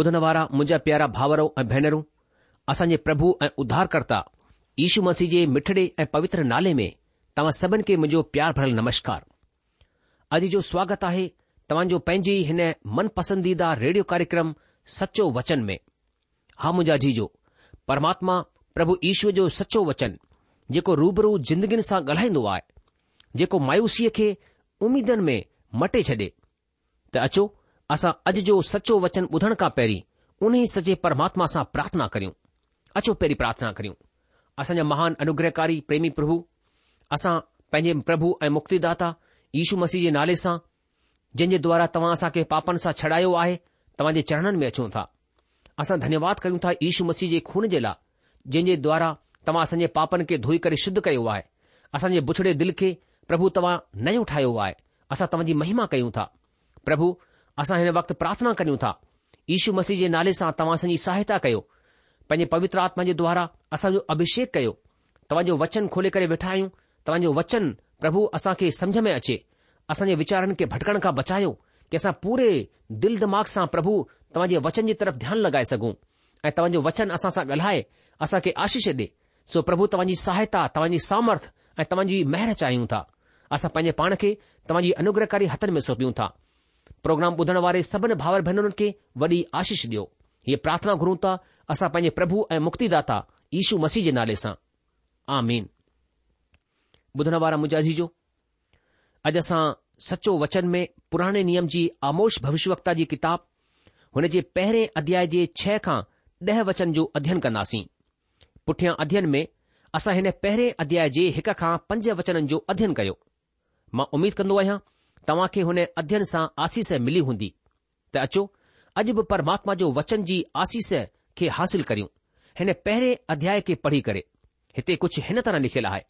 ॿुधण वारा मुंहिंजा प्यारा भावरों ऐं भेनरूं असांजे प्रभु ऐं उद्धारकर्ता ईशू मसीह जे मिठड़े ऐं पवित्र नाले में तव्हां सभिनि खे मुंहिंजो प्यार भरियलु नमस्कार अॼु जो स्वागत आहे तव्हांजो पंहिंजी हिन मनपसंदीदा रेडियो कार्यक्रम सचो वचन में हा मुंहिंजा जीजो परमात्मा प्रभु ईश्व जो सचो वचन जेको रूबरू जिंदगीनि सां ॻाल्हाईंदो आहे जेको मायूसीअ खे उमेदनि में मटे छॾे त अचो असां अॼु जो सचो वचन ॿुधण खां पहिरीं उन ई सचे परमात्मा सां प्रार्थना करियूं अचो पहिरीं प्रार्थना करियूं असांजा महान अनुग्रहकारी प्रेमी प्रभु असां पंहिंजे प्रभु ऐं मुक्तिदाता यीशू मसीह जे नाले सां जंहिं द्वारा तव्हां असां पापनि सां छॾायो आहे तव्हां जे चरणनि में अचो था असां धन्यवाद कयूं था यीशू मसीह जे खून जे लाइ जंहिं जे द्वारा तव्हां असांजे पापनि खे धोई करे शुद्ध कयो आहे असांजे पुछड़े दिलि खे प्रभु तव्हां नयो ठाहियो आहे असां तव्हांजी महिमा कयूं था प्रभु असां हिन वक़्तु प्रार्थना करियूं था यीशू मसीह जे नाले सां तव्हां सॼी सहायता कयो पंहिंजे पवित्र आत्मा जे द्वारा असांजो अभिषेक कयो तव्हांजो वचन खोले करे वेठा आहियूं तव्हांजो वचन प्रभु असां खे सम्झ में अचे असांजे वीचारनि खे भटकण खां बचायो कि असां पूरे दिल दिमाग़ सां प्रभु तव्हांजे वचन जी तरफ़ ध्यानु लॻाए सघूं ऐं तव्हांजो वचन असां सां ॻाल्हाए असांखे आशीष ॾे सो प्रभु तव्हांजी सहायता तव्हांजी सामर्थ्य तव्हांजी महर चाहियूं था असां पंहिंजे पाण खे तव्हांजी अनुग्रहकारी हथनि में सौपियूं था प्रोग्राम ॿुधण वारे सभिनी भावर भेनरुनि खे वॾी आशीष ॾियो हे प्रार्थना घुरूं था असां पंहिंजे प्रभु ऐं मुक्तिदाता यीशू मसीह जे नाले सां आमीन ॿुधण अॼु असां सचो वचन में पुराणे नियम जी आमोश भविष्यवकता जी किताब हुन जे पहिरें अध्याय जे छह खां ॾह वचन जो अध्यन कंदासीं पुठियां अध्यन में असां हिन पहिरें अध्याय जे हिक खां पंज वचननि जो अध्यन कयो मां उमीद कंदो आहियां तव्हां खे हुन अध्ययन सां आसीस मिली हूंदी त अचो अॼु बि परमात्मा जो वचन जी आसीस खे हासिल करियूं हिन पहिरें अध्याय खे पढ़ी करे हिते कुझु हिन तरह लिखियलु आहे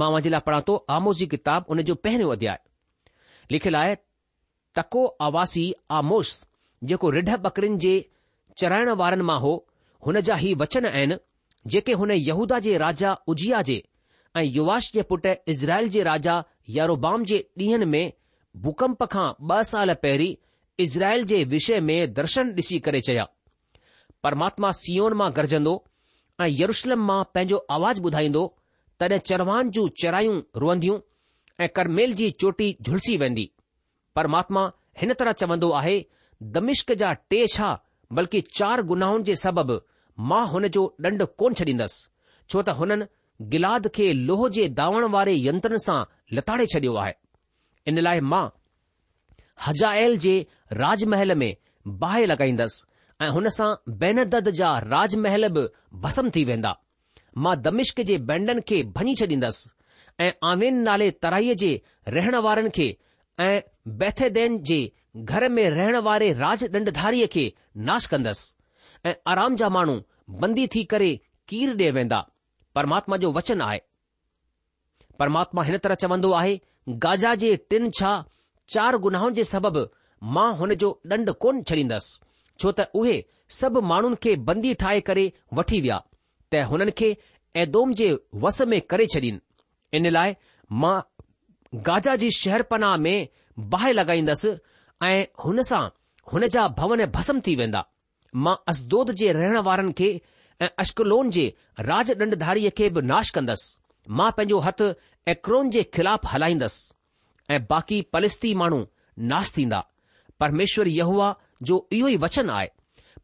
मां उनजे लाइ पढ़ा थो आमोस जी किताबु हुन जो पहिरियों अध्याय लिखियलु आहे तको आवासी आमोस जेको रिढ बकरिन जे चराइण वारनि मां हो हुन जा ई वचन आहिनि जेके हुन यहूदा जे राजा उजिया जे ऐं युवाश जे पुटु इज़राइल जे राजा यारोबाम जे ॾींहनि में भूकंप खां ॿ साल पहिरीं इज़राइल जे विषय में दर्शन ॾिसी करे चया परमात्मा सीओन मां गरजंदो ऐं यरुशलम मां पंहिंजो आवाज़ ॿुधाईंदो तॾहिं चरवान जूं चरायूं रोहंदियूं ऐं करमेल जी चोटी झुलसी वेंदी परमात्मा हिन तरह चवंदो आहे दमिश्क जा टे छा बल्कि चार गुनाहनि जे सबबि मां हुन जो ॾंढ कोन छॾींदसि छो त हुननि गिलाद खे लोह जे दावण वारे यंत्रनि सां लताड़े छडि॒यो आहे इन लाइ मां हजाइल जे राजमहल में बाहि लॻाईंदसि ऐं हुन सां बैनदद जा राजमहल बि भसम थी वेंदा मां दमिश्क जे बैंडन खे भञी छॾींदसि ऐं आवेन नाले तराईअ जे रहण वारनि खे ऐं बैथेदेन जे घर में रहण वारे राज ॾंढधारीअ खे नाश कंदसि ऐं आराम जा माण्हू बंदी थी करे कीर ॾे वेंदा પરમાત્મા જો વચન આય પરમાત્મા હન તરહ ચવંદો આહે ગાજાજે 3 4 ગુનાવ જે સબબ માં હન જો દંડ કોન ચલીંદસ છો તા ઓહે સબ માણન કે बंदी ઠાય કરે વઠી વ્યા તે હનન કે એ દોમ જે વસમે કરે ચડીન ઇન લાય માં ગાજાજી શહેર પના મે બાહે લગાઈંદસ આ હનસા હનેજા ભવન ભસમ થી વેંદા માં અસદуд જે રહેણવારન કે ऐं अश्कलोन जे राज ॾंडधारीअ खे बि नाश कंदसि मां पंहिंजो हथ एक्रोन जे ख़िलाफ़ हलाईंदसि ऐं बाक़ी पलस्ती माण्हू नाश थींदा परमेश्वर यहूआ जो इहो ई वचन आहे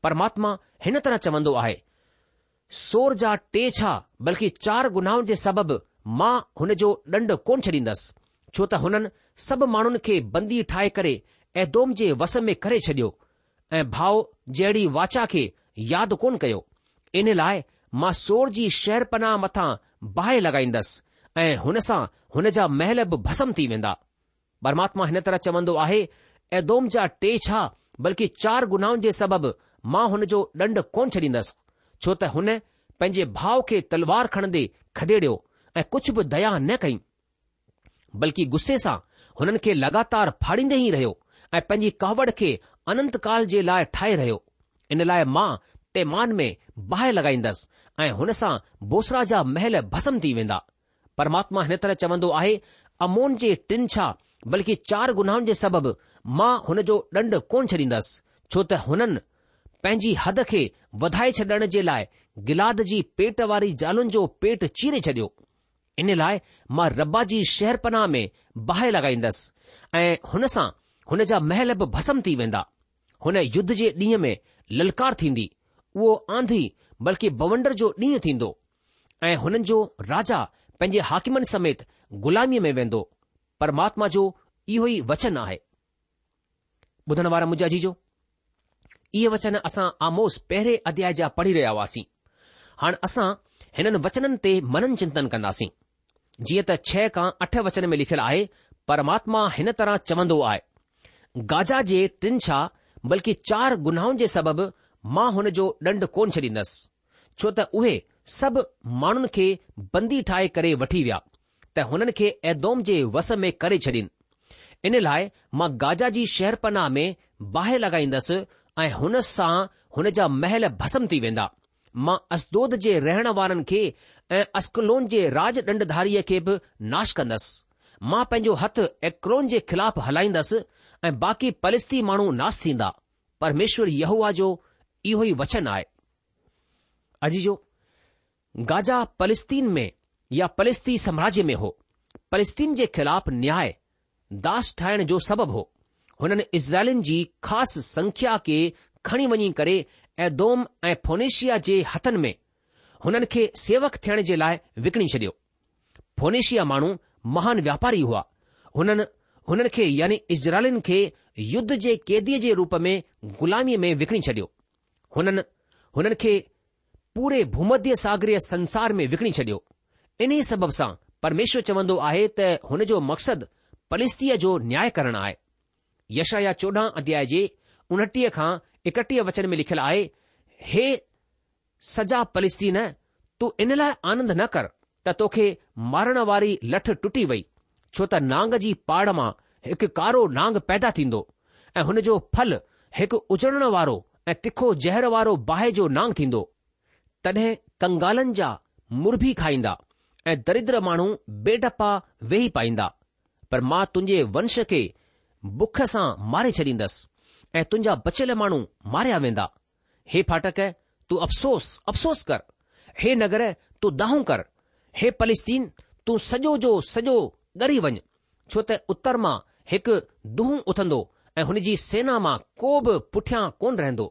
परमात्मा हिन तरह चवंदो आहे सोर जा टे छा बल्कि चार गुनाहनि जे सबबि मां हुन जो ॾंड कोन छॾींदसि छो त हुननि सभु माण्हुनि खे बंदी ठाहे करे ऐं दोम जे वस में करे छॾियो ऐं भाउ जहिड़ी वाचा खे यादि कोन कयो इन लाइ मां सोर जी शहरपना मथां बाहि लॻाईंदसि ऐं हुन सां हुन जा महल बि भसम थी वेंदा परमात्मा हिन तरह चवंदो आहे एदोम जा टे छा बल्कि चार गुनाहनि जे सबबि मां हुन जो ॾंड कोन छॾींदसि छो त हुन पंहिंजे भाउ खे तलवार खणंदे खदेड़ियो ऐं कुझु बि दया न कई बल्कि गुस्से सां हुननि खे लगातार फाड़ींदे ई रहियो ऐं पंहिंजी कावड़ खे अनंत काल जे लाइ ठाहे रहियो इन लाइ मां तेमान में बाहि लॻाईंदसि ऐं हुन सां बोसरा जा महल भस्म थी वेंदा परमात्मा हिन तरह चवंदो आहे अमोन जे टिन छा बल्कि चार गुनाहनि जे सबबि मां हुन जो ॾंड कोन छॾींदसि छो त हुननि पंहिंजी हद खे वधाए छॾण जे लाइ गिलाद जी पेट वारी ज़ालुनि जो पेट चीरे छडि॒यो इन लाइ मां रब्बा जी शहरपनाह में बाहि लॻाईंदसि ऐं हुन सां हुन जा महल बि भस्म थी वेंदा हुन युद्ध जे ॾींहं में ललकार थींदी उहो आंधी बल्कि बवंडर जो ॾींहुं थींदो ऐं हुननि जो राजा पंहिंजे हाकिमनि समेत ग़ुलामीअ में वेंदो परमात्मा जो इहो ई वचन आहे ॿुधण वारा मुंहिंजा जीजो इहे वचन असां आमोस पहिरें अध्याय जा पढ़ी रहिया हुआसीं हाणे असां हिननि वचननि ते मनन चिंतन कंदासीं जीअं त छह खां अठ वचन में लिखियलु आहे परमात्मा हिन तरह चवंदो आहे गाजा जे टिन छा बल्कि चार गुनाहनि जे सबबि मां हुन जो ॾंड कोन छॾींदसि छो त उहे सभु माण्हुनि खे बंदी ठाहे करे वठी विया त हुननि खे ऐदोम जे वस में करे छॾीन इन लाइ मां गाजा जी शहरपना में बाहि लॻाईंदसि ऐं हुन सां हुन जा महल भस्म थी वेंदा मां असदोद जे रहण वारनि खे ऐं अस्कलोन जे राज ॾंडधारीअ खे बि नाश कंदसि मां पंहिंजो हथ एक्रोन जे ख़िलाफ़ु हलाईंदसि ऐं बाक़ी पलिस्ती माण्हू नास थींदा परमेश्वर यहूआ जो इहो ई वचन आहे अजी जो गाजा पलस्तीन में या पलस्ती साम्राज्य में हो पलस्तीन जे ख़िलाफ़ न्याय दास ठाहिण जो सबबु हो हुननि इज़राइलिन जी ख़ासि संख्या खे खणी वञी करे ऐदोम ऐं फोनेशिया जे हथनि में हुननि खे सेवक थियण जे लाइ विकणी छडि॒यो फोनेशिया माण्हू महान व्यापारी हुआ हुननि हुननि खे यानी इज़राइलनि खे युद्ध जे कैदीअ जे रूप में ग़ुलामीअ में विकणी छडि॒यो हुननि हुननि खे पूरे भूमध्य सागरीय संसार में विकणी छडि॒यो इन्हीअ सबब सां परमेश्वर चवंदो आहे त हुन जो मक़सदु पलिस्तीअ जो न्याय करणु आहे यश या चोॾहं अध्याय जे उणटीह खां एकटीह वचन में लिखियलु आहे हे सजा पलिस्तीन तूं इन लाइ आनंद न कर त तोखे मारण वारी लठ टुटी वई छो त नांग जी पाड़ मां हिकु कारो नांग पैदा थींदो ऐं हुन जो फल हिकु उजड़ण वारो ऐं तिखो जहर वारो बाहि जो नांग थींदो तॾहिं कंगालनि जा मुरबी खाईंदा ऐं दरिद्र माण्हू बेडपा वेही पाईंदा पर मां तुंहिंजे वंश खे बुख सां मारे छॾींदसि ऐं तुंहिंजा बचियल माण्हू मारिया वेंदा हे फाटक तू अफ़सोस अफ़सोस कर हे नगर तू दाहूं कर हे पलिस्तीन तूं सॼो जो सॼो ॻरी वञ छो त उत्तर मां हिकु दूह उथंदो ऐं हुन जी सेना मां को बि पुठियां कोन रहंदो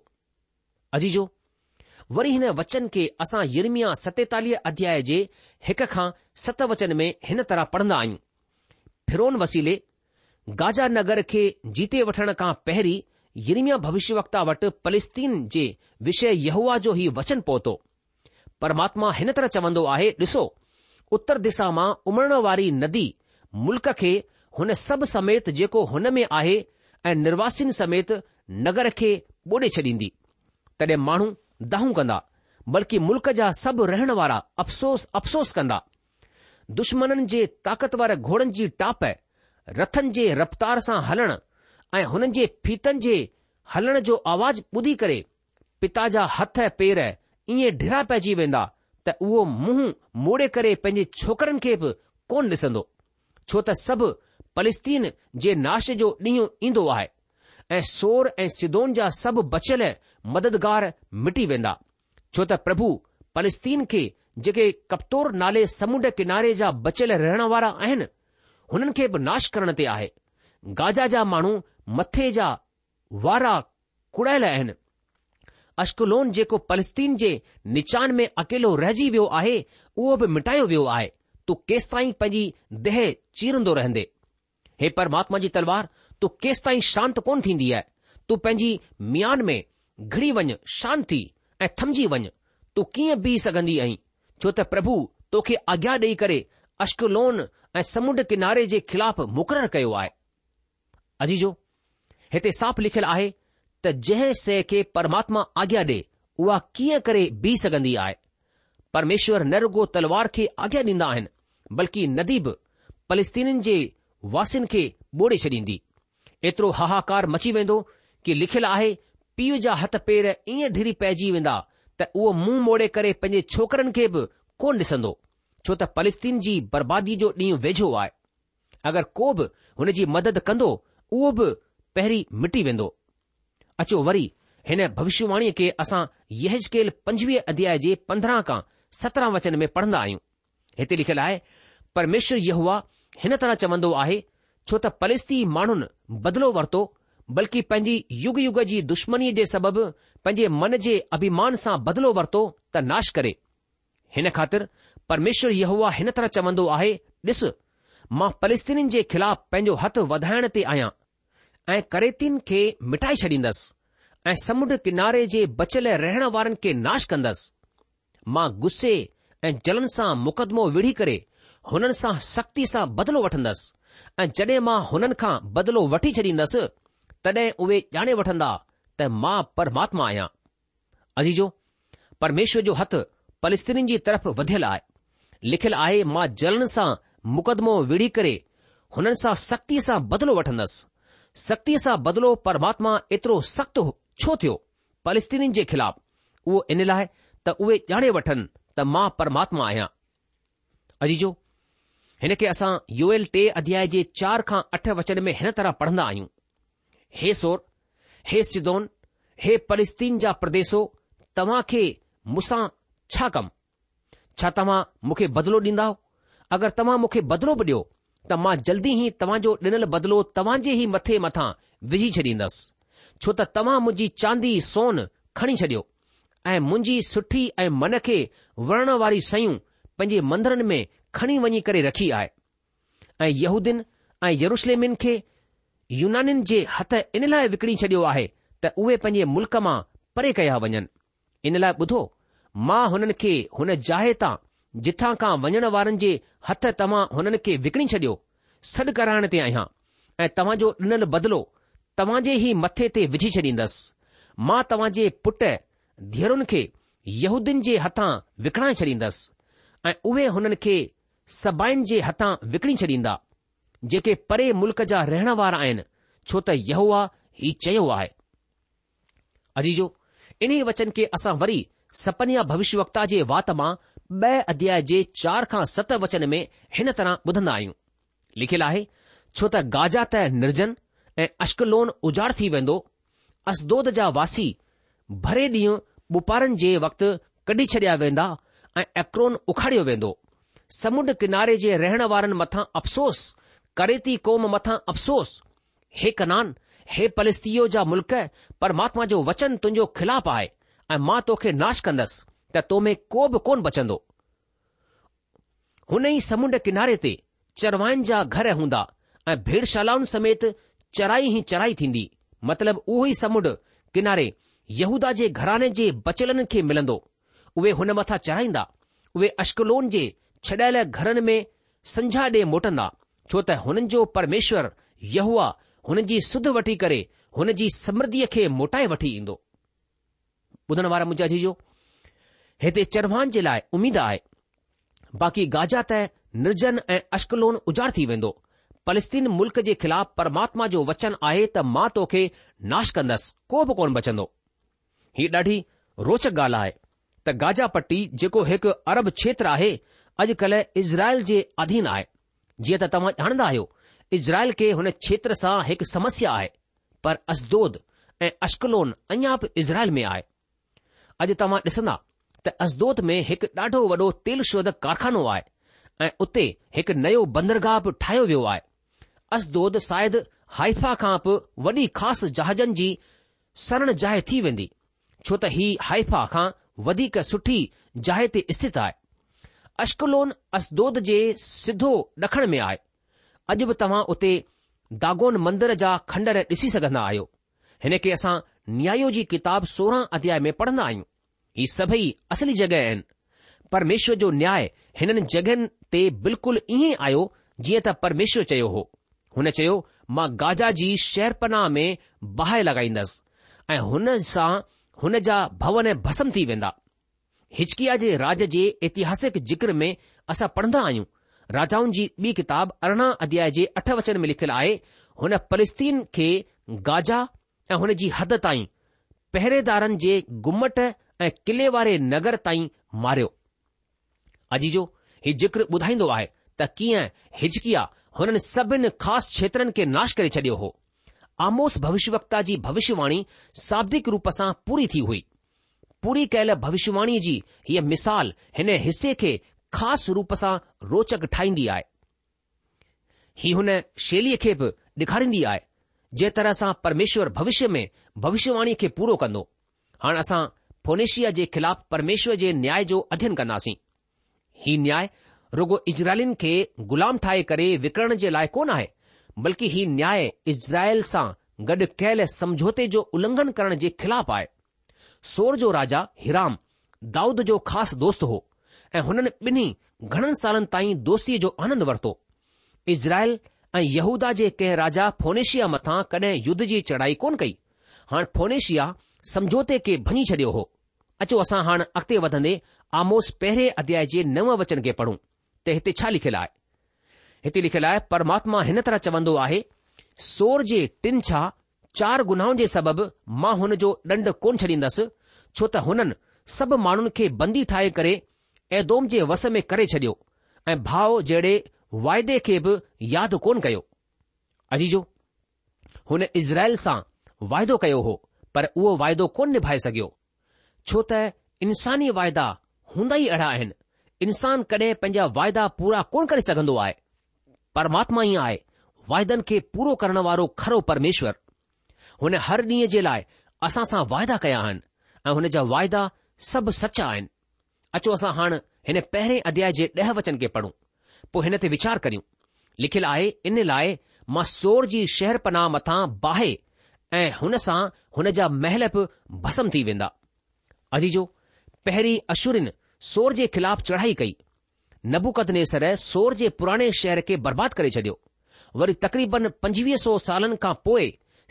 अजीजो वरी हिन वचन खे असां यिरमिया सतेतालीह अध्याय जे हिक खां सत वचन में हिन तरह पढ़ंदा आहियूं फिरोन वसीले गाजा नगर खे जीते वठण खां पहिरीं युरिमिया भविष्यवक्ता वटि पलिस्तीन जे विषय यहूआ जो ई वचन पहुतो परमात्मा हिन तरह चवंदो आहे ॾिसो उत्तर दिशा मां उमरण वारी नदी मुल्क खे हुन सभु समेत जेको हुन में आहे ऐं निर्वासिन समेत नगर खे ॿोॾे छॾींदी तॾहिं माण्हू दाहूं कंदा बल्कि मुल्क़ जा सभु रहण वारा अफ़सोस अफ़सोस कंदा दुश्मननि जे ताक़तवर घोड़नि जी टाप रथनि जे रफ़्तार सां हलण ऐं हुननि जे फीतनि जे हलण जो आवाज़ ॿुधी करे पिता जा हथ पेर ईअं ढिरा पइजी वेंदा त उहो मुंहुं मोड़े करे पंहिंजे छोकरनि खे बि कोन ॾिसंदो छो त सभु फलस्तीन जे नाश जो ॾींहुं ईंदो आहे ऐं सोर ऐं सिदोन जा सभु बचियलु मददगार मिटी वेंदा छो त प्रभु पलिस्तीन खे जेके कप्तौर नाले समुंड किनारे जा बचियल रहण वारा आहिनि हुननि खे बि नाश करण ते आहे गाजा जा माण्हू मथे जा वारा कुड़ायल आहिनि अश्कलोन जेको पलिस्तीन जे निचान में अकेलो रहिजी वियो आहे उहो बि मिटायो वियो आहे तू केस ताईं पंहिंजी दहे चीरंदो रहंदे हे परमात्मा जी तवार तूं केसि ताईं शांति कोन थींदी आहे तूं पंहिंजी मयान में घिड़ी वञु शांत ऐं थमजी वञु तू कीअं बीह सघंदी आहीं छो त प्रभु तोखे आज्ञा ॾेई करे अश्कलोन ऐं समुंड किनारे जे ख़िलाफ़ु मुक़ररु कयो आहे अजीजो हिते साफ़ लिखियलु आहे त जंहिं शइ खे परमात्मा आज्ञा ॾे उहा कीअं करे बीह सघंदी आए परमेश्वर नरगो तलवार खे आज्ञा ॾींदा आहिनि बल्कि नदीब फलिस्तीनीनि जे वासिन खे ॿोड़े छॾींदी एतिरो हाहाकार मची वेंदो कि लिखियलु आहे पीउ जा हथ पेर ईअं धिरी पइजी वेंदा त उहो मुंहुं मोड़े करे पंहिंजे छोकरनि खे बि कोन ॾिसंदो छो त फलस्तीन जी बर्बादी जो ॾींहुं वेझो आहे अगरि को बि हुन जी मदद कंदो उहो बि पहिरीं मिटी वेंदो अचो वरी हिन भविष्यवाणीअ खे असां यहकेल पंजवीह अध्याय जे पंद्रहं खां सत्रहं वचन में पढ़ंदा आहियूं हिते लिखियलु आहे परमेश्वर यह हिन तरह चवंदो आहे छो त फलिस्ती माण्हुनि बदिलो वरितो बल्कि पंहिंजी युग युग जी दुश्मनीअ जे सबबु पंहिंजे मन जे अभिमान सां बदिलो वरितो त नाश करे हिन ख़ातिर परमेश्वर इह हिन तरह चवंदो आहे ॾिस मां फलस्तीनीनि जे ख़िलाफ़ पंहिंजो हथु वधाइण ते आहियां ऐं करेतिन खे मिटाए छॾींदुसि ऐं समुंड किनारे जे बचियल रहणु वारनि खे नाश कंदसि मां गुस्से ऐं जलनि सां मुक़दमो विढ़ी करे हुननि सां सख़्ती सां बदिलो वठंदसि ऐं जॾहिं मां हुननि खां बदिलो वठी छॾींदसि तॾहिं उहे ॼाणे वठंदा त मां परमात्मा आहियां अजीजो परमेश्वर जो हथु पलस्तीनी जी तरफ़ वधियलु आहे लिखियलु आहे मां जलन सां मुक़दमो विढ़ी करे हुननि सां सख़्ती सां बदिलो वठंदसि सख़्ती सां बदिलो परमात्मा एतिरो सख़्तु छो थियो पलस्तीनी जे ख़िलाफ़ उहो इन लाइ त उहे ॼाणे वठनि त मां परमात्मा आहियां अजीजो हिन खे असां यूएल टे अध्याय जे चार खां अठ वचन में हिन तरह पढ़ंदा आहियूं हे सोर हे सिदोन हे फलिस्तीन जा प्रदेसो तव्हां खे मूंसां छा कमु छा तव्हां मूंखे बदिलो ॾींदव अगरि तव्हां मूंखे बदिलो बि ॾियो त मां जल्दी ई तव्हांजो ॾिनल बदिलो तव्हां जे ई मथे मथां विझी छॾींदसि छो त तव्हां मुंहिंजी चांदी सोन खणी छॾियो ऐं मुंहिंजी सुठी ऐं मन खे वणण वारी शयूं पंहिंजे मंदरनि में खणी वञी करे रखी आहे ऐं यहूदीन ऐं यरुशलेमिन खे यूनानिन जे हथ इन लाइ विकणी छडि॒यो आहे त उहे पंहिंजे मुल्क़ मां परे कया वञनि इन लाइ ॿुधो मां हुननि खे हुन जाइ तां जिथां खां वञण वारनि जे हथ तव्हां हुननि खे विकणी छडि॒यो सॾु कराइण ते आहियां ऐं तव्हां जो ॾिनल बदिलो तव्हां जे ई मथे ते विझी छॾींदसि मां तव्हां जे पुट धीअरुनि खे यहूदीन जे हथां विकणाए छॾींदसि ऐं उहे हुननि खे सभाइन जे हथां विकणी छॾींदा जेके परे मुल्क़ जा रहण वारा आहिनि छो त इहो ही चयो आहे अजीजो इन्हीअ वचन खे असां वरी सपना भविष्यवक्ता जे वात मां ब॒ अध्याय जे चार खां सत वचन में हिन तरह ॿुधंदा आहियूं लिखियलु आहे छो त गाजा त निर्जन ऐं अश्कलोन उजाड़ थी वेंदो असदोद जा वासी भरे ॾींहुं बुपारनि जे वक़्तु कढी छडि॒या वेंदा ऐं ऐक्रोन उखाड़ियो वेंदो समुंड किनारे जे रहण वारनि मथां अफ़सोस करे थी कोम मथां अफ़सोस हे कनान हे पलस्तीयो जा मुल्क़ परमात्मा जो वचन तुंहिंजो खिलाफ़ आहे ऐं मां तोखे नाश कंदसि त तोमें को बि कोन बचंदो हुन ई समुंड किनारे ते चरवायुनि जा घर हूंदा ऐं भेड़शालाउनि समेत चराई ही चराई थींदी मतिलब उहो ई समुंड किनारे यहूदा जे घराने जे बचलन खे मिलंदो उहे हुन मथां चढ़ाईंदा उहे अश्कलोन जे छॾियल घरनि में संझा ॾे मोटंदा छो त हुननि जो परमेश्वर यहूआ हुननि जी सुध वठी करे हुन जी समृद्धीअ खे मोटाए वठी ईंदो ॿुधण वारा मुंहिंजा जीजो हिते चरवान जे लाइ उमीद आहे बाक़ी गाजा त निर्जन ऐं अश्कलोन उजाड़ थी वेंदो पलस्तीन मुल्क़ जे ख़िलाफ़ परमात्मा जो वचन आहे त मां तोखे नाश कंदसि को बि कोन बचंदो हीअ ॾाढी रोचक ॻाल्हि आहे त गाजा पट्टी जेको हिकु अरब क्षेत्र आहे अॼुकल्ह इज़राइल जे अधीन आहे जीअं त तव्हां ॼाणंदा आहियो इज़राइल खे हुन क्षेत्र सां हिकु समस्या आहे पर असदोद ऐं अश्कलोन अञा बि इज़राइल में आहे अॼु तव्हां ॾिसंदा त असदोद में हिकु ॾाढो वॾो तेल शोधक कारखानो आहे ऐं उते हिकु नयो बंदरगाह बि ठाहियो वियो आहे असदोद शायदि हाइफ़ा खां बि वॾी ख़ासि जहाज़नि जी सरण जाइ थी वेंदी छो त हीउ हाइफ़ा खां वधीक सुठी जाइ ते स्थित आहे अश्कलोन असदोद जे सिधो ॾखण में आहे अॼु बि तव्हां उते दागोन मंदर जा खंडर ॾिसी सघंदा आहियो हिन खे असां न्यायो जी किताब सोरहं अध्याय में पढ़ंदा आहियूं ही सभई असली जॻहि आहिनि परमेश्वर जो न्याय हिननि जॻहियुनि ते बिल्कुलु ईअं आयो जीअं त परमेश्वर चयो हो हुन चयो मां गाजा जी शैरपनाह में बाहि लॻाईंदसि ऐं हुन सां हुन जा भवन भस्म थी वेंदा हिचकिया जे राज जे एतिहासिक ज़िक्र में असां पढ़ंदा आहियूं राजाउनि जी ॿी किताब अरिड़हं अध्याय जे अठ वचन में लिखियलु आहे हुन फलस्तीन खे गाजा ऐं हुन जी हद ताईं पहिरेदारनि जे गुमट ऐं किले वारे नगर ताईं मारियो अजीजो हीउ ज़िक्र ॿुधाईंदो आहे त कीअं हिचकिया हुननि सभिनि ख़ासि क्षेत्रनि खे नाश करे छडि॒यो हो आमोस भविष्यवक्ता जी भविष्यवाणी शाब्दिक रूप सां पूरी थी हुई पूरी कयलु भविष्यवाणी जी हीअ मिसाल हिन हिसे खे ख़ासि रूप सां रोचक ठाहींदी आहे हीअ हुन शैलीअ खे बि डे॒खारींदी आहे जे तरह सां परमेश्वर भविष्य में भविष्यवाणी खे पूरो कंदो हाणे असां फोनेशिया जे ख़िलाफ़ु परमेश्वर जे न्याय जो अध्यन कंदासीं हीउ न्याय रुगो इज़राइलिन खे ग़ुलाम ठाहे करे विकणण जे लाइ कोन आहे बल्कि हीउ न्याय इज़राइल सां गॾु कयल समझौते जो उल्लंघन करण जे ख़िलाफ़ु आहे सोर जो राजा हिराम दाऊद जो ख़ासि दोस्त हो ऐं हुननि ॿिन्ही घणनि सालनि ताईं दोस्तीअ जो आनंद वरितो इज़राइल ऐं यहूदा जे कंहिं राजा फोनेशिया मथां कॾहिं युद्ध जी चढ़ाई कोन कई हाणे फोनेशिया समझौते खे भञी छडि॒यो हो अचो असां हाणे अॻिते वधंदे आमोस पहिरें अध्याय जे नव वचन खे पढ़ूं त हिते छा लिखियलु आहे हिते लिखियलु आहे परमात्मा हिन तरह चवंदो आहे सोर जे टिन छा चार गुनाहनि जे सबबि मां हुन जो ॾंड कोन छॾींदसि छो त हुननि सभु माण्हुनि खे बंदी ठाहे करे ऐदोम जे वस में करे छडि॒यो ऐं भाउ जहिड़े वाइदे खे बि यादि कोन कयो अजीजो हुन इज़राइल सां वाइदो कयो हो पर उहो वाइदो कोन निभाए सघियो छो त इन्सानी वाइदा हूंदा ई अहिड़ा आहिनि इन्सान कॾहिं पंहिंजा वाइदा पूरा कोन करे सघंदो आहे परमात्मा ई आहे वाइदनि खे पूरो करण वारो खरो परमेश्वर हुन हर ॾींहं जे लाइ असां सां वाइदा कया आहिनि ऐं हुन जा वाइदा सभु सचा आहिनि अचो असां हाणे हिन पहिरें अध्याय जे ॾह वचन खे पढ़ूं पोइ हिन ते वीचार करियूं लिखियलु आहे इन लाइ मां सोर जी शहर पना मथां बाहे ऐं हुन सां हुन जा महल बि भसम थी वेंदा अजीजो पहिरीं अशुरिन सोर जे ख़िलाफ़ चढ़ाई कई नबुकदनेसर सोर जे पुराणे शहर खे बर्बादु करे छडि॒यो वरी तक़रीबन पंजवीह सौ सालनि खां पोइ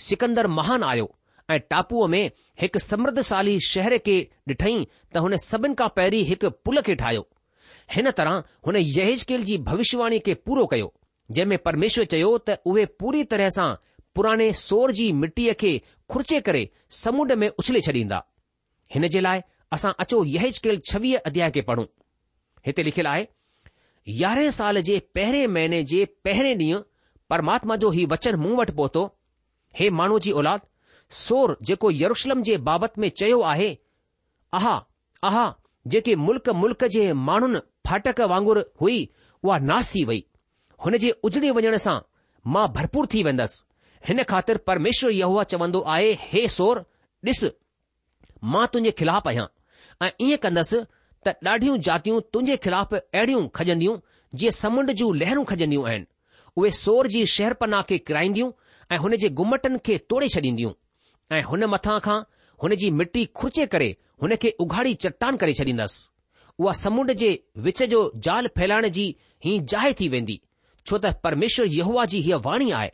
सिकंदर महान आयो ऐं टापूअ में हिकु समृद्धशाली शहर खे ॾिठई त हुन सभिनि खां पहिरीं हिकु पुल खे ठाहियो हिन तरह हुन यहेजकेल जी भविष्यवाणी खे पूरो कयो जंहिं में परमेश्वर चयो त उहे पूरी तरह सां पुराणे सोर जी मिटीअ खे खुर्चे करे समुंड में उछले छॾींदा हिन जे लाइ असां अचो यहेजकेल छवीह अध्याय खे पढ़ूं हिते लिखियलु आहे यारहें साल जे पहिरें महीने जे पहिरें ॾींहुं परमात्मा जो हीउ वचन मूं वटि पहुतो हे माण्हू जी औलाद सोर जेको यरुशलम जे बाबति में चयो आहे आहा आहा जेके मुल्क मुल्क़ जे माण्हुनि फाटक वांगुरु हुई उहा नास थी वई हुन जे उजड़ी वञण सां मां भरपूर थी वेंदसि हिन ख़ातिर परमेश्वर यहो चवंदो आहे हे सोर ॾिस मां तुंहिंजे ख़िलाफ़ु आहियां ऐं ईअं कंदसि त ॾाढियूं जातियूं तुंहिंजे ख़िलाफ़ु अहिड़ियूं खजंदियूं जीअं समुंड जूं लहरूं खजंदियूं आहिनि उहे सोर जी शहरपना खे किराईंदियूं ऐं हुन जे घुमटनि खे तोड़े छॾींदियूं ऐं हुन मथां खां हुन जी मिटी खुर्चे करे हुन खे उघाड़ी चट्टान करे छॾींदसि उहा समुंड जे विच जो जाल फैलाइण जी ही जाइ थी वेंदी छो त परमेश्वर यहूवा जी हीअ वाणी आहे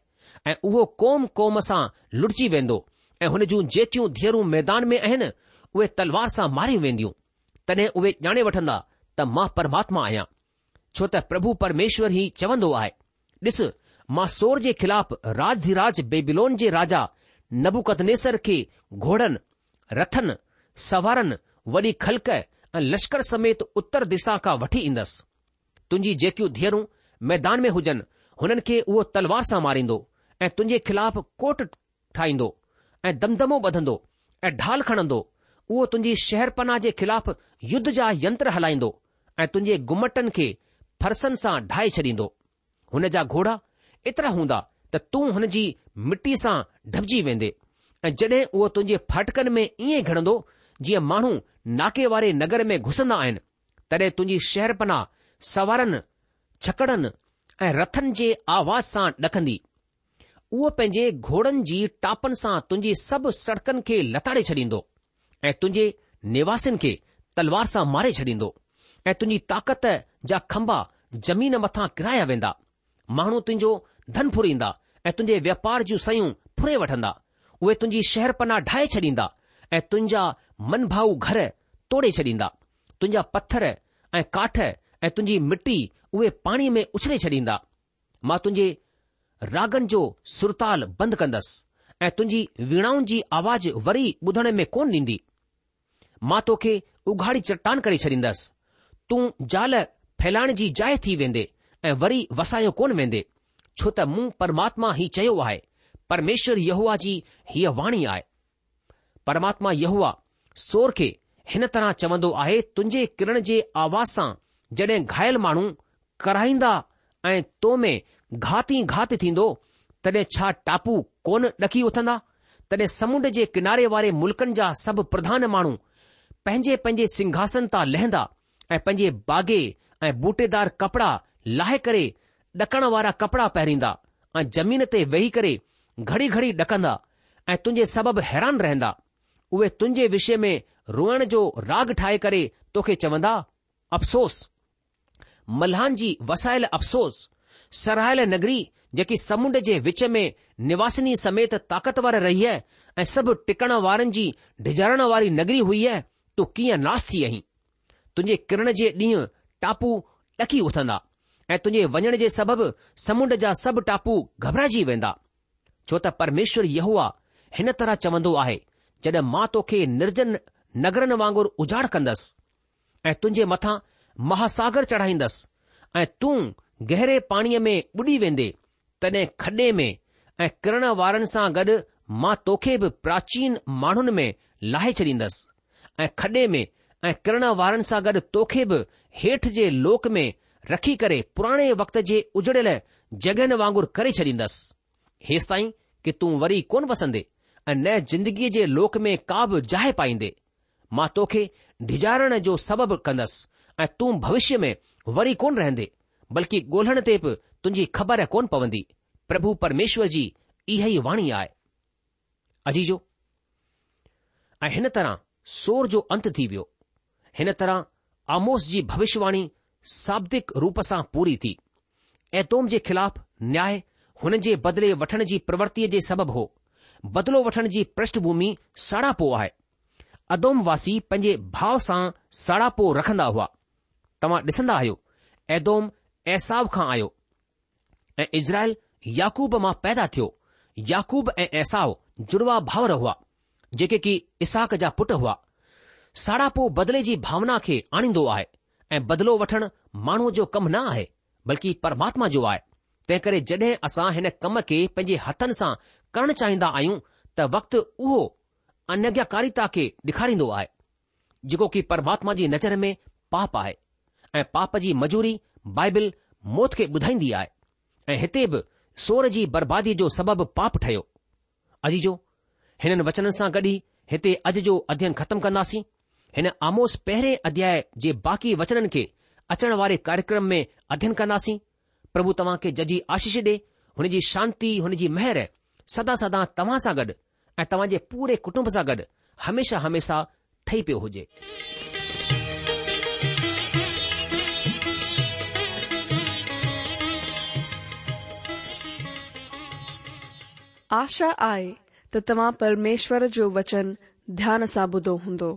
ऐं उहो कोम कोम सां लुड़िजी वेंदो ऐं हुन जूं जेतियूं धीअरूं मैदान में आहिनि उहे तलवार सां मारियूं वेंदियूं तॾहिं उहे ॼाणे वठंदा त मां परमात्मा आहियां छो त प्रभु परमेश्वर ई चवंदो आहे ॾिसु मां सोर जे ख़िलाफ़ु राज बेबिलोन जे राजा नबुकतनेसर खे घोड़नि रथनि सवारनि वॾी खलक ऐं लश्कर समेत उत्तर दिशा खां वठी ईंदुसि तुहिंजियूं जेकियूं धीअरूं मैदान में हुजनि हुननि खे उहो तलवार सां मारींदो ऐं तुंहिंजे खिलाफ़ कोट ठाहींदो ऐं दमदमो बधंदो ऐं ढाल खणंदो उहो तुंहिंजी शहरपनाह जे ख़िलाफ़ युद्ध जा यंत्र हलाईंदो ऐं तुंहिंजे घुम्मटनि खे फर्सनि सां ढाहे छॾींदो हुन जा घोड़ा एतिरा हूंदा त तूं हुन जी मिटी सां डबजी वेंदे ऐं जॾहिं उहो तुंहिंजे फाटकनि में ईअं घिणंदो जीअं माण्हू नाके वारे नगर में घुसंदा आहिनि तॾहिं तुंहिंजी शहरपना सवारनि छकड़नि ऐं रथनि जे आवाज़ सां ॾकंदी उहो पंहिंजे घोड़नि जी टापनि सां तुंहिंजी सभु सड़कनि खे लताड़े छॾींदो ऐं तुंहिंजे निवासिन खे तलवार सां मारे छॾींदो ऐं तुंहिंजी ताक़त जा खंबा ज़मीन मथां किराया वेंदा माण्हू तुंहिंजो ધનપુરيندا ا تنجي વેપાર جو સયો ફરે વઠંદા ઓય તنجي શહેર પના ઢાઈ ચડીંદા એ તંજા મનભાવુ ઘર તોડે ચડીંદા તંજા પથર એ કાઠ એ તنجી મટી ઓય પાણી મે ઉછરે ચડીંદા મા તنجે રાગણ જો સુરતાલ બંધ કંદસ એ તنجી વીણાઉંજી आवाज વરી બધણે મે કોન નીંધી માતો કે ઉઘાડી ચટ્टान કરી ચરીંદસ તું જલ ફેલાણજી જાય થી વેંદે એ વરી વસાયો કોન વેંદે छो त मूं परमात्मा ही चयो आहे परमेश्वर यहवा जी हीअ वाणी आहे परमात्मा यहवा सोर खे हिन तरह चवंदो आहे तुंहिंजे किरण जे आवाज़ सां जड॒हिं घायल माण्हू कराईंदा ऐं तो में घाती घात थींदो तॾहिं छा टापू कोन ॾकी उथंदा तॾहिं समुंड जे किनारे वारे मुल्कनि जा सभु प्रधान माण्हू पंहिंजे पंहिंजे सिंघासन तां लहंदा ऐं पंहिंजे बागे ऐं बूटेदार कपड़ा लाहे करे ॾकण वारा कपड़ा पहिरींदा ऐं ज़मीन ते वेही करे घड़ी घड़ी ॾकंदा ऐं तुंहिंजे सबबु हैरान रहंदा उहे तुंहिंजे विषय में रोअण जो राग ठाहे करे तोखे चवंदा अफ़सोस मल्हान जी वसायल अफ़सोस सरायल नगरी जेकी समुंड जे विच में निवासिनी समेत ताक़तवर रही है ऐं सभु टिकण वारनि जी डिझाइण वारी नगरी हुई है तू कीअं नासु थी अहीं तुंहिंजे किरण जे ॾींहुं टापू ॾकी उथंदा ऐं तुंहिंजे वञण जे सबबि समुंड जा सभु टापू घबराइजी वेंदा छो त परमेश्वर इहो आहे हिन तरह चवंदो आहे जॾहिं मां तोखे निर्जन नगरनि वांगुरु उजाड़ कंदसि ऐं तुंहिंजे मथां महासागर चढ़ाईंदसि ऐं तूं गहरे पाणीअ में बुॾी वेंदे तॾहिं खॾे में ऐं किरण वारनि सां गॾु मां तोखे बि प्राचीन माण्हुनि में लाहे छॾींदसि ऐं खॾे में ऐं किरण वारनि सां गॾु तोखे बि हेठि जे लोक में रखी करे पुराणे वक़्त जे उजड़ियल जॻहियुनि वांगुरु करे छॾींदसि हेसि ताईं कि तूं वरी कोन वसंदे ऐं न जिंदगीअ जे लोक में का बि जाइ पाईंदे मां तोखे डिॼारण जो सबबु कंदसि ऐं तूं भविष्य में वरी कोन रहंदे बल्कि ॻोल्हण ते बि तुंहिंजी ख़बर कोन पवंदी प्रभु परमेश्वर जी इहा ई वाणी आहे अजीजो ऐं हिन तरह सोर जो अंत थी वियो हिन तरह आमोस जी भविष्यवाणी शाब्दिक रूप सां पूरी थी एतोम जे खिलाफ़ न्याय हुन जे बदिले वठण जी प्रवृतीअ जे सबबु हो बदिलो वठण जी पृष्ठभूमि सड़ापो साड़ापो आहे वासी पंहिंजे भाव सां साड़ापो रखंदा हुआ तव्हां ॾिसंदा आहियो ऐदोम ऐसाब खां आयो ऐं इज़राइल याकूब मां पैदा थियो याकूब ऐं एसाव जुड़वा भाउर हुआ जेके की इसाक जा पुट हुआ साड़ापो बदिले जी भावना खे आणींदो आहे ऐं बदिलो वठणु माण्हूअ जो कमु न आहे बल्कि परमात्मा जो आहे तंहिं करे जड॒हिं असां हिन कम खे पंहिंजे हथनि सां करणु चाहींदा आहियूं त वक़्तु उहो अनज्ञाकारिता खे ॾेखारींदो आहे जेको की परमात्मा जी नज़र में पाप आहे ऐं पाप जी मजूरी बाइबिल मौत खे ॿुधाईंदी आहे ऐं हिते बि सोर जी बर्बादी जो सबबु पाप ठहियो अजी जो हिननि वचननि सां गॾु ई हिते अॼु जो अध्ययन ख़तमु कंदासीं हिन आमोस पहिरें अध्याय जे बाक़ी वचन खे अचण वारे कार्यक्रम में अध्यन कंदासीं प्रभु तव्हांखे जजी आशीष ॾे हुनजी शांती हुनजी मेहर सदा सदा तव्हां सां गॾु ऐं तव्हांजे पूरे कुटुंब सां गॾु हमेशा हमेशा ठही पियो हुजे आशा आहे त तव्हां परमेश्वर जो वचन ध्यान सां ॿुधो हूंदो